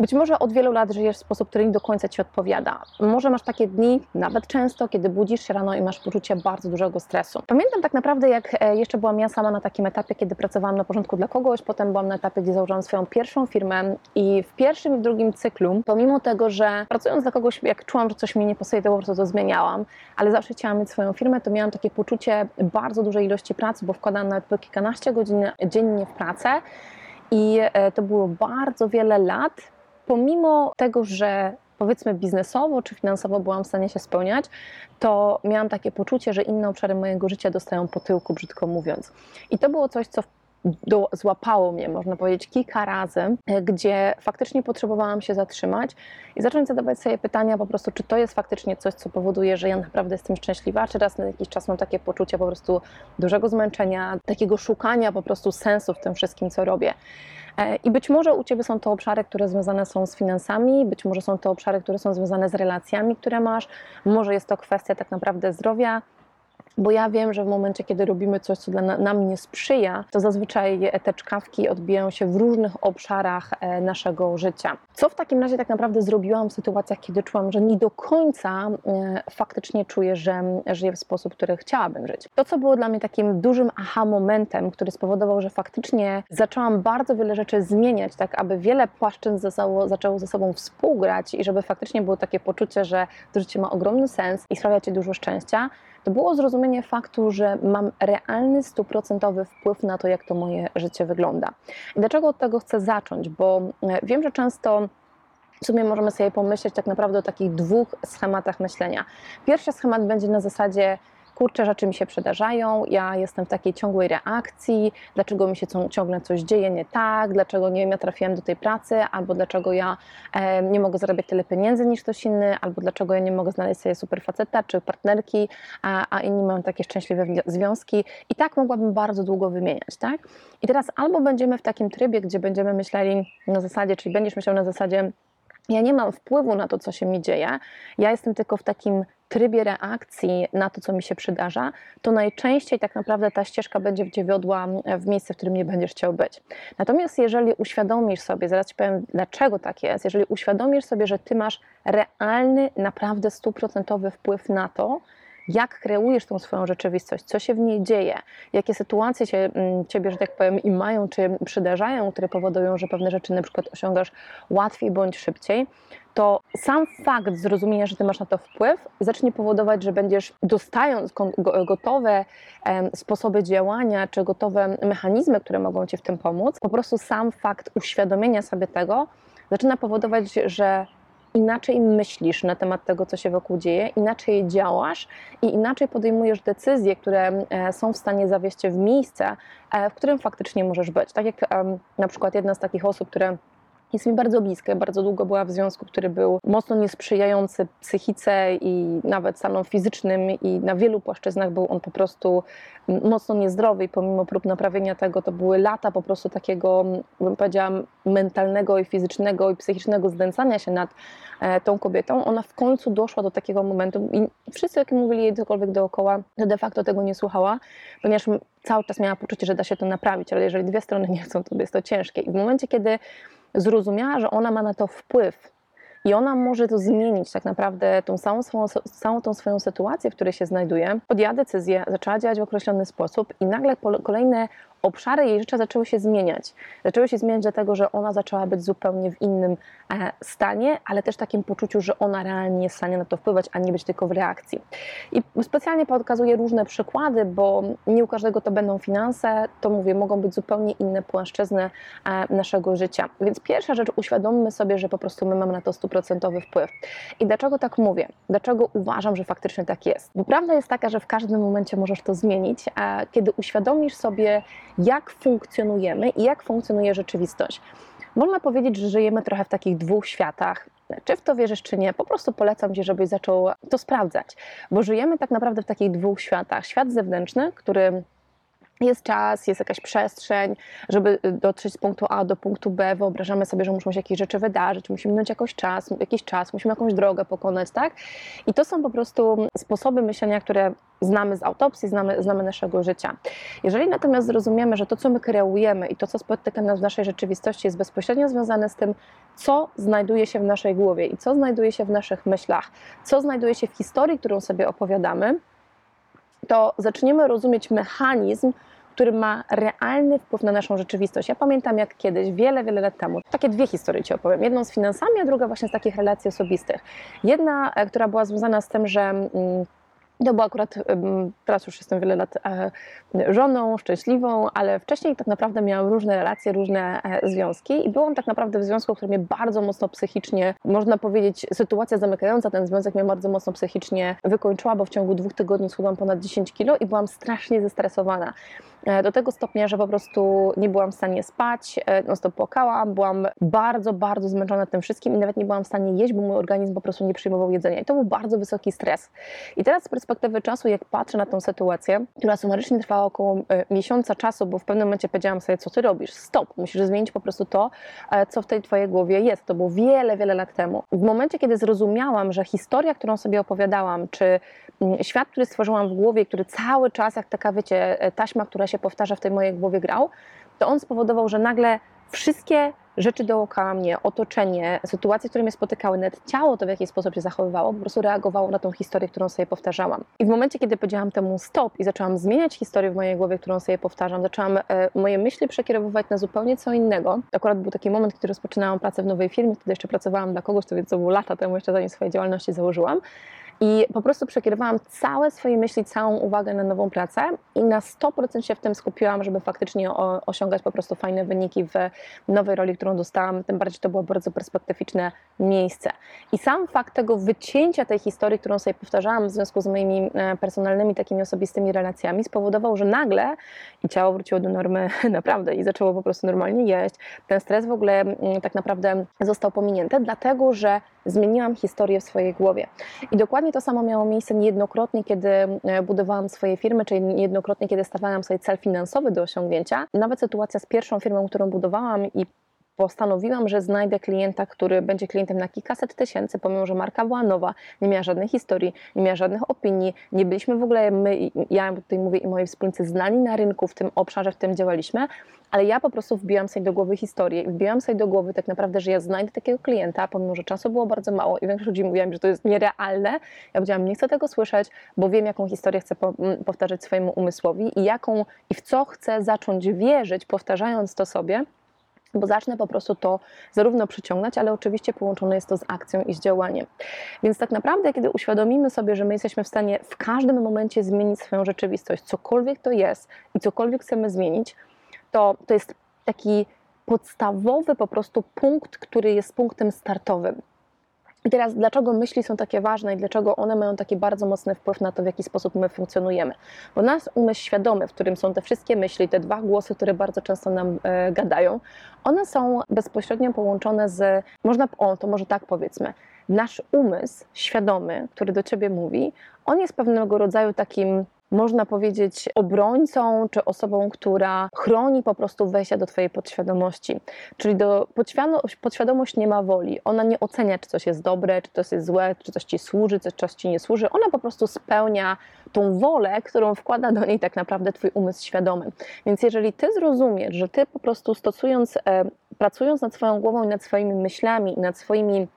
Być może od wielu lat żyjesz w sposób, który nie do końca Ci odpowiada. Może masz takie dni, nawet często, kiedy budzisz się rano i masz poczucie bardzo dużego stresu. Pamiętam tak naprawdę, jak e, jeszcze byłam ja sama na takim etapie, kiedy pracowałam na porządku dla kogoś, potem byłam na etapie, gdzie założyłam swoją pierwszą firmę i w pierwszym i w drugim cyklu, pomimo tego, że pracując dla kogoś, jak czułam, że coś mi nie pasuje, to po prostu to zmieniałam, ale zawsze chciałam mieć swoją firmę, to miałam takie poczucie bardzo dużej ilości pracy, bo wkładałam nawet po kilkanaście godzin dziennie w pracę i e, to było bardzo wiele lat, pomimo tego, że powiedzmy biznesowo czy finansowo byłam w stanie się spełniać, to miałam takie poczucie, że inne obszary mojego życia dostają po tyłku, brzydko mówiąc. I to było coś, co do, złapało mnie, można powiedzieć, kilka razy, gdzie faktycznie potrzebowałam się zatrzymać i zacząć zadawać sobie pytania po prostu, czy to jest faktycznie coś, co powoduje, że ja naprawdę jestem szczęśliwa, czy raz na jakiś czas mam takie poczucie po prostu dużego zmęczenia, takiego szukania po prostu sensu w tym wszystkim, co robię. E, I być może u Ciebie są to obszary, które związane są z finansami, być może są to obszary, które są związane z relacjami, które masz, może jest to kwestia tak naprawdę zdrowia, bo ja wiem, że w momencie, kiedy robimy coś, co dla nam nie sprzyja, to zazwyczaj te czkawki odbijają się w różnych obszarach e, naszego życia. Co w takim razie tak naprawdę zrobiłam w sytuacjach, kiedy czułam, że nie do końca e, faktycznie czuję, że żyję w sposób, który chciałabym żyć? To, co było dla mnie takim dużym aha momentem, który spowodował, że faktycznie zaczęłam bardzo wiele rzeczy zmieniać, tak aby wiele płaszczyzn zaczęło, ze sobą współgrać i żeby faktycznie było takie poczucie, że to życie ma ogromny sens i sprawia Ci dużo szczęścia, to było zrozumienie faktu, że mam realny, stuprocentowy wpływ na to, jak to moje życie wygląda. I dlaczego od tego chcę zacząć? Bo e, wiem, że często w sumie możemy sobie pomyśleć tak naprawdę o takich dwóch schematach myślenia. Pierwszy schemat będzie na zasadzie kurczę, rzeczy mi się przydarzają, ja jestem w takiej ciągłej reakcji, dlaczego mi się ciągle coś dzieje nie tak, dlaczego nie wiem, ja trafiłem do tej pracy, albo dlaczego ja e, nie mogę zarabiać tyle pieniędzy niż ktoś inny, albo dlaczego ja nie mogę znaleźć sobie super faceta czy partnerki, a, a inni mają takie szczęśliwe związki. I tak mogłabym bardzo długo wymieniać, tak? I teraz albo będziemy w takim trybie, gdzie będziemy myśleli na zasadzie, czyli będziesz myślał na zasadzie, ja nie mam wpływu na to, co się mi dzieje, ja jestem tylko w takim trybie reakcji na to, co mi się przydarza, to najczęściej tak naprawdę ta ścieżka będzie Cię wiodła w miejsce, w którym nie będziesz chciał być. Natomiast jeżeli uświadomisz sobie, zaraz Ci powiem, dlaczego tak jest, jeżeli uświadomisz sobie, że Ty masz realny, naprawdę stuprocentowy wpływ na to, jak kreujesz tą swoją rzeczywistość, co się w niej dzieje, jakie sytuacje się, mm, ciebie, że tak powiem, i mają, czy przydarzają, które powodują, że pewne rzeczy na przykład osiągasz łatwiej bądź szybciej, to sam fakt zrozumienia, że ty masz na to wpływ, zacznie powodować, że będziesz dostając gotowe sposoby działania, czy gotowe mechanizmy, które mogą ci w tym pomóc, po prostu sam fakt uświadomienia sobie tego zaczyna powodować, że inaczej myślisz na temat tego, co się wokół dzieje, inaczej działasz i inaczej podejmujesz decyzje, które e, są w stanie zawieść cię w miejsce, e, w którym faktycznie możesz być. Tak jak na przykład jedna z takich osób, które jest mi bardzo bliska. Bardzo długo była w związku, który był mocno niesprzyjający psychice i nawet stanom fizycznym i na wielu płaszczyznach był on po prostu mocno niezdrowy i pomimo prób naprawienia tego, to były lata po prostu takiego, bym powiedziała, mentalnego i fizycznego i psychicznego zdęcania się nad e, tą kobietą. Ona w końcu doszła do takiego momentu i wszyscy, jak mówili jej cokolwiek dookoła, to de facto tego nie słuchała, ponieważ cały czas miała poczucie, że da się to naprawić, ale jeżeli dwie strony nie chcą, to jest to ciężkie. I w momencie, kiedy zrozumiała, że ona ma na to wpływ. I ona może to zmienić tak naprawdę tą całą, swoją, całą tą swoją sytuację, w której się znajduje, podjęła decyzję, zaczęła działać w określony sposób i nagle kolejne obszary jej życia zaczęły się zmieniać. Zaczęły się zmieniać dlatego, że ona zaczęła być zupełnie w innym e, stanie, ale też takim poczuciu, że ona realnie jest w stanie na to wpływać, a nie być tylko w reakcji. I specjalnie pokazuję różne przykłady, bo nie u każdego to będą finanse, to mówię, mogą być zupełnie inne płaszczyzny e, naszego życia. Więc pierwsza rzecz, uświadommy sobie, że po prostu my mamy na to stuprocentowy wpływ. I dlaczego tak mówię? Dlaczego uważam, że faktycznie tak jest? Bo prawda jest taka, że w każdym momencie możesz to zmienić, a kiedy uświadomisz sobie, jak funkcjonujemy i jak funkcjonuje rzeczywistość. Można powiedzieć, że żyjemy trochę w takich dwóch światach. Czy w to wierzysz, czy nie, po prostu polecam Ci, żebyś zaczął to sprawdzać, bo żyjemy tak naprawdę w takich dwóch światach. Świat zewnętrzny, który jest czas, jest jakaś przestrzeń, żeby y, dotrzeć z punktu A do punktu B. Wyobrażamy sobie, że muszą się jakieś rzeczy wydarzyć, musimy minąć jakoś czas, jakiś czas, musimy jakąś drogę pokonać, tak? I to są po prostu sposoby myślenia, które znamy z autopsji, znamy, znamy naszego życia. Jeżeli natomiast zrozumiemy, że to, co my kreujemy i to, co spotyka nas w naszej rzeczywistości, jest bezpośrednio związane z tym, co znajduje się w naszej głowie i co znajduje się w naszych myślach, co znajduje się w historii, którą sobie opowiadamy, to zaczniemy rozumieć mechanizm, który ma realny wpływ na naszą rzeczywistość. Ja pamiętam jak kiedyś, wiele, wiele lat temu, takie dwie historie Ci opowiem. Jedną z finansami, a druga właśnie z takich relacji osobistych. Jedna, e, która była związana z tym, że to była akurat, ym, teraz już jestem wiele lat e, żoną, szczęśliwą, ale wcześniej tak naprawdę miałam różne relacje, różne e, związki i byłam tak naprawdę w związku, który mnie bardzo mocno psychicznie, można powiedzieć, sytuacja zamykająca ten związek mnie bardzo mocno psychicznie wykończyła, bo w ciągu dwóch tygodni schudłam ponad 10 kilo i byłam strasznie zestresowana. E, Do tego stopnia, że po prostu nie byłam w stanie spać, e, no stop płakałam, byłam bardzo, bardzo zmęczona tym wszystkim i nawet nie byłam w stanie jeść, bo mój organizm po prostu nie przyjmował jedzenia. I to był bardzo wysoki stres. I teraz z perspektywy czasu, jak patrzę na tą sytuację, która sumarycznie trwała około e, miesiąca czasu, bo w pewnym momencie powiedziałam sobie, co ty robisz? Stop, musisz zmienić po prostu to, co w tej twojej głowie jest. To było wiele, wiele lat temu. W momencie, kiedy zrozumiałam, że historia, którą sobie opowiadałam, czy mm, świat, który stworzyłam w głowie, który cały czas, jak taka, wiecie, taśma, która się powtarza w tej mojej głowie grał, to on spowodował, że nagle wszystkie rzeczy dookoła mnie, otoczenie, sytuacje, które mnie spotykały, nawet ciało to w jakiś sposób się zachowywało, po prostu reagowało na tą historię, którą sobie powtarzałam. I w momencie, kiedy powiedziałam temu stop i zaczęłam zmieniać historię w mojej głowie, którą sobie powtarzam, zaczęłam e, moje myśli przekierowywać na zupełnie co innego. Akurat był taki moment, kiedy rozpoczynałam pracę w nowej firmie, wtedy jeszcze pracowałam dla kogoś, to więc to było lata temu, jeszcze zanim swojej działalności założyłam. I po prostu przekierowałam całe swoje myśli, całą uwagę na nową pracę i na 100% się w tym skupiłam, żeby faktycznie osiągać po prostu fajne wyniki w nowej roli, którą dostałam. Tym bardziej to było bardzo perspektywiczne miejsce. I sam fakt tego wycięcia tej historii, którą sobie powtarzałam w związku z moimi e, personalnymi, takimi osobistymi relacjami, spowodował, że nagle i ciało wróciło do normy naprawdę i zaczęło po prostu normalnie jeść. Ten stres w ogóle mm, tak naprawdę został pominięty, dlatego że zmieniłam historię w swojej głowie. I dokładnie to samo miało miejsce niejednokrotnie, kiedy e, budowałam swoje firmy, czyli niejednokrotnie, kiedy stawiałam sobie cel finansowy do osiągnięcia. Nawet sytuacja z pierwszą firmą, którą budowałam i postanowiłam, że znajdę klienta, który będzie klientem na kilkaset tysięcy, pomimo, że marka była nowa, nie miała żadnej historii, nie miała żadnych opinii, nie byliśmy w ogóle, my, ja tutaj mówię i moi wspólnicy, znani na rynku w tym obszarze, w którym działaliśmy, ale ja po prostu wbiłam sobie do głowy historię i wbiłam sobie do głowy tak naprawdę, że ja znajdę takiego klienta, pomimo, że czasu było bardzo mało i większość ludzi mówiła mi, że to jest nierealne. Ja powiedziałam, nie chcę tego słyszeć, bo wiem, jaką historię chcę powtarzać swojemu umysłowi i jaką i w co chcę zacząć wierzyć, powtarzając to sobie, bo zacznę po prostu to zarówno przyciągać, ale oczywiście połączone jest to z akcją i z działaniem. Więc tak naprawdę, kiedy uświadomimy sobie, że my jesteśmy w stanie w każdym momencie zmienić swoją rzeczywistość, cokolwiek to jest i cokolwiek chcemy zmienić, to to jest taki podstawowy po prostu punkt, który jest punktem startowym. I teraz, dlaczego myśli są takie ważne i dlaczego one mają taki bardzo mocny wpływ na to, w jaki sposób my funkcjonujemy? Bo nasz umysł świadomy, w którym są te wszystkie myśli, te dwa głosy, które bardzo często nam e, gadają, one są bezpośrednio połączone z, można, o, to może tak powiedzmy, nasz umysł świadomy, który do ciebie mówi, on jest pewnego rodzaju takim można powiedzieć, obrońcą czy osobą, która chroni po prostu wejście do Twojej podświadomości. Czyli do podświadomość, podświadomość nie ma woli. Ona nie ocenia, czy coś jest dobre, czy coś jest złe, czy coś Ci służy, czy coś Ci nie służy. Ona po prostu spełnia tą wolę, którą wkłada do niej tak naprawdę Twój umysł świadomy. Więc jeżeli Ty zrozumiesz, że Ty po prostu stosując, e, pracując nad swoją głową i nad swoimi myślami i nad swoimi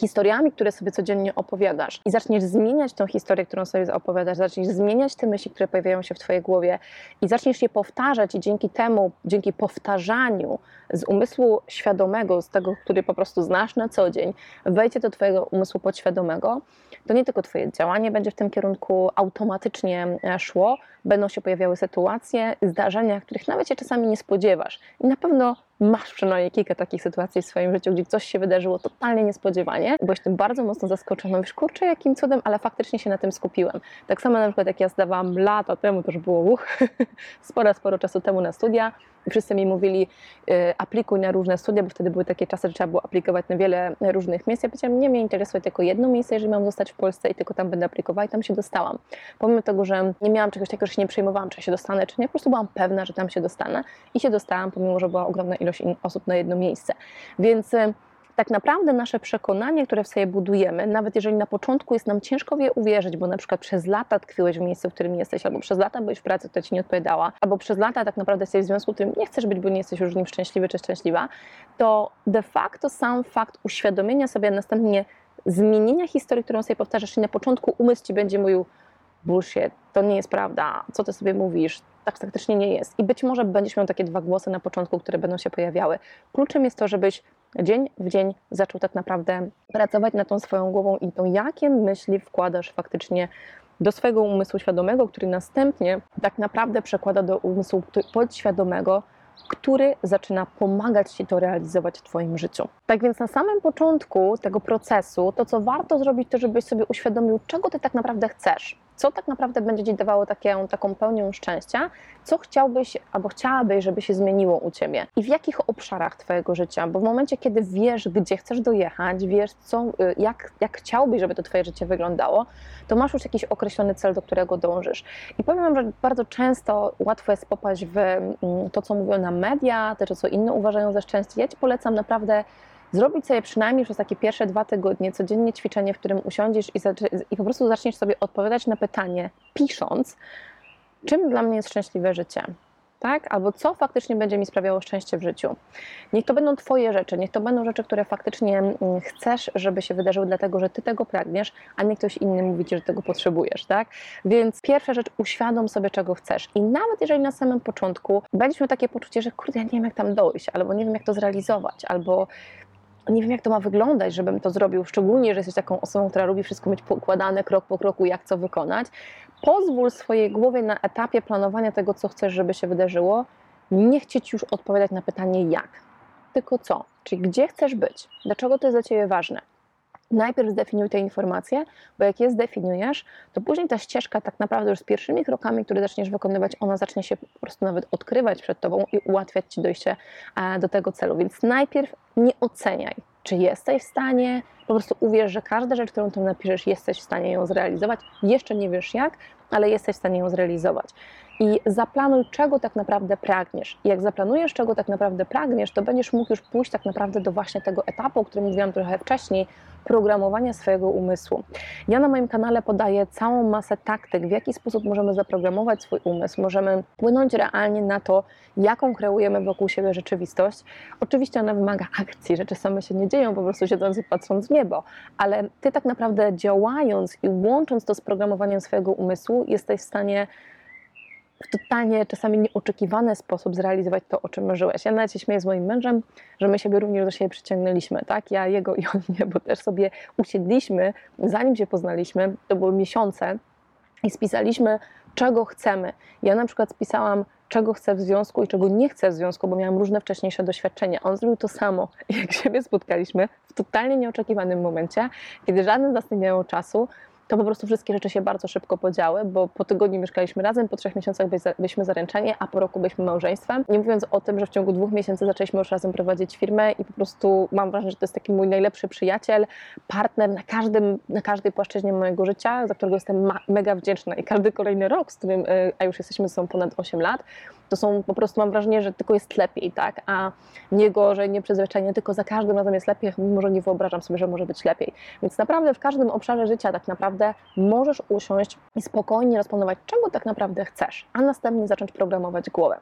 historiami, które sobie codziennie opowiadasz. I zaczniesz zmieniać tą historię, którą sobie opowiadasz, zaczniesz zmieniać te myśli, które pojawiają się w Twojej głowie. I zaczniesz je powtarzać. I dzięki temu, dzięki powtarzaniu z umysłu świadomego, z tego, który po prostu znasz na co dzień, wejdzie do Twojego umysłu podświadomego, to nie tylko Twoje działanie będzie w tym kierunku. Automatycznie e, szło, będą się pojawiały sytuacje, zdarzenia, których nawet się czasami nie spodziewasz. I na pewno masz przynajmniej kilka takich sytuacji w swoim życiu, gdzie coś się wydarzyło totalnie niespodziewanie, byłeś tym bardzo mocno zaskoczony, wiesz, kurczę, jakim cudem, ale faktycznie się na tym skupiłem. Tak samo na przykład jak ja zdawałam lata temu, to już było uch, sporo, sporo czasu temu na studia, wszyscy mi mówili, y, aplikuj na różne studia, bo wtedy były takie czasy, że trzeba było aplikować na wiele różnych miejsc. Ja powiedziałam, nie mnie interesuje tylko jedno miejsce, jeżeli mam zostać w Polsce i tylko tam będę aplikowała i tam się dostałam. Pomimo tego, że nie miałam czegoś takiego, że się nie przejmowałam, czy się dostanę, czy nie, po prostu byłam pewna, że tam się dostanę i się dostałam, pomimo, że była ogromna ilość osób na jedno miejsce. Więc y, tak naprawdę nasze przekonanie, które w sobie budujemy, nawet jeżeli na początku jest nam ciężko w je uwierzyć, bo na przykład przez lata tkwiłeś w miejscu, w którym jesteś, albo przez lata byłeś w pracy, która ci nie odpowiadała, albo przez lata tak naprawdę jesteś w związku, w którym nie chcesz być, bo nie jesteś już nim szczęśliwy czy szczęśliwa, to de facto sam fakt uświadomienia sobie, a następnie zmienienia historii, którą sobie powtarzasz i na początku umysł ci będzie mówił bullshit, to nie jest prawda, co ty sobie mówisz, tak faktycznie nie jest. I być może będziesz miał takie dwa głosy na początku, które będą się pojawiały. Kluczem jest to, żebyś dzień w dzień zaczął tak naprawdę pracować nad tą swoją głową i to, jakie myśli wkładasz faktycznie do swojego umysłu świadomego, który następnie tak naprawdę przekłada do umysłu podświadomego, który zaczyna pomagać Ci to realizować w Twoim życiu. Tak więc na samym początku tego procesu, to co warto zrobić, to żebyś sobie uświadomił, czego Ty tak naprawdę chcesz. Co tak naprawdę będzie Ci dawało takie, taką pełnię szczęścia, co chciałbyś albo chciałabyś, żeby się zmieniło u Ciebie i w jakich obszarach Twojego życia, bo w momencie, kiedy wiesz, gdzie chcesz dojechać, wiesz, co, y, jak, jak chciałbyś, żeby to Twoje życie wyglądało, to masz już jakiś określony cel, do którego dążysz. I powiem Wam, że bardzo często łatwo jest popaść w mm, to, co mówią nam media, też co inne uważają za szczęście. Ja Ci polecam naprawdę zrobić sobie przynajmniej przez takie pierwsze dwa tygodnie codziennie ćwiczenie, w którym usiądziesz i, i po prostu zaczniesz sobie odpowiadać na pytanie, pisząc, czym dla mnie jest szczęśliwe życie. Tak? Albo co faktycznie będzie mi sprawiało szczęście w życiu. Niech to będą Twoje rzeczy, niech to będą rzeczy, które faktycznie mm, chcesz, żeby się wydarzyły, dlatego że Ty tego pragniesz, a nie ktoś inny mówi Ci, że tego potrzebujesz. Tak? Więc pierwsza rzecz, uświadom sobie, czego chcesz. I nawet jeżeli na samym początku będziesz miał takie poczucie, że kurde, ja nie wiem, jak tam dojść, albo nie wiem, jak to zrealizować, albo nie wiem, jak to ma wyglądać, żebym to zrobił, szczególnie, że jesteś taką osobą, która lubi wszystko mieć pokładane krok po kroku, jak co wykonać. Pozwól swojej głowie na etapie planowania tego, co chcesz, żeby się wydarzyło, nie chcieć już odpowiadać na pytanie jak, tylko co, czyli gdzie chcesz być, dlaczego to jest dla Ciebie ważne. Najpierw zdefiniuj te informacje, bo jak je zdefiniujesz, to później ta ścieżka tak naprawdę już z pierwszymi krokami, które zaczniesz wykonywać, ona zacznie się po prostu nawet odkrywać przed Tobą i ułatwiać Ci dojście e, do tego celu. Więc najpierw nie oceniaj, czy jesteś w stanie, po prostu uwierz, że każda rzecz, którą tam napiszesz, jesteś w stanie ją zrealizować. Jeszcze nie wiesz jak, ale jesteś w stanie ją zrealizować. I zaplanuj, czego tak naprawdę pragniesz. I jak zaplanujesz, czego tak naprawdę pragniesz, to będziesz mógł już pójść tak naprawdę do właśnie tego etapu, o którym mówiłam trochę wcześniej, programowania swojego umysłu. Ja na moim kanale podaję całą masę taktyk, w jaki sposób możemy zaprogramować swój umysł, możemy wpłynąć realnie na to, jaką kreujemy wokół siebie rzeczywistość. Oczywiście ona wymaga akcji, rzeczy same się nie dzieją, po prostu siedząc i patrząc w niebo, ale ty tak naprawdę działając i łącząc to z programowaniem swojego umysłu, jesteś w stanie w totalnie czasami nieoczekiwany sposób zrealizować to, o czym marzyłeś. Ja nawet się śmieję z moim mężem, że my siebie również do siebie przyciągnęliśmy, tak? Ja jego i on mnie, bo też sobie usiedliśmy, zanim się poznaliśmy, to były miesiące i spisaliśmy, czego chcemy. Ja na przykład spisałam, czego chcę w związku i czego nie chcę w związku, bo miałam różne wcześniejsze doświadczenia. On zrobił to samo. Jak siebie spotkaliśmy w totalnie nieoczekiwanym momencie, kiedy żaden z nas nie miał czasu, to po prostu wszystkie rzeczy się bardzo szybko podziały, bo po tygodniu mieszkaliśmy razem, po trzech miesiącach byliśmy zaręczeni, a po roku byliśmy małżeństwem. Nie mówiąc o tym, że w ciągu dwóch miesięcy zaczęliśmy już razem prowadzić firmę i po prostu mam wrażenie, że to jest taki mój najlepszy przyjaciel, partner na, każdym, na każdej płaszczyźnie mojego życia, za którego jestem mega wdzięczna i każdy kolejny rok, z którym, y, a już jesteśmy ze sobą ponad 8 lat, to są po prostu mam wrażenie, że tylko jest lepiej, tak, a nie gorzej, nie przyzwyczajenie, tylko za każdym razem jest lepiej, mimo że nie wyobrażam sobie, że może być lepiej. Więc naprawdę w każdym obszarze życia tak naprawdę możesz usiąść i spokojnie rozplanować, czego tak naprawdę chcesz, a następnie zacząć programować głowę.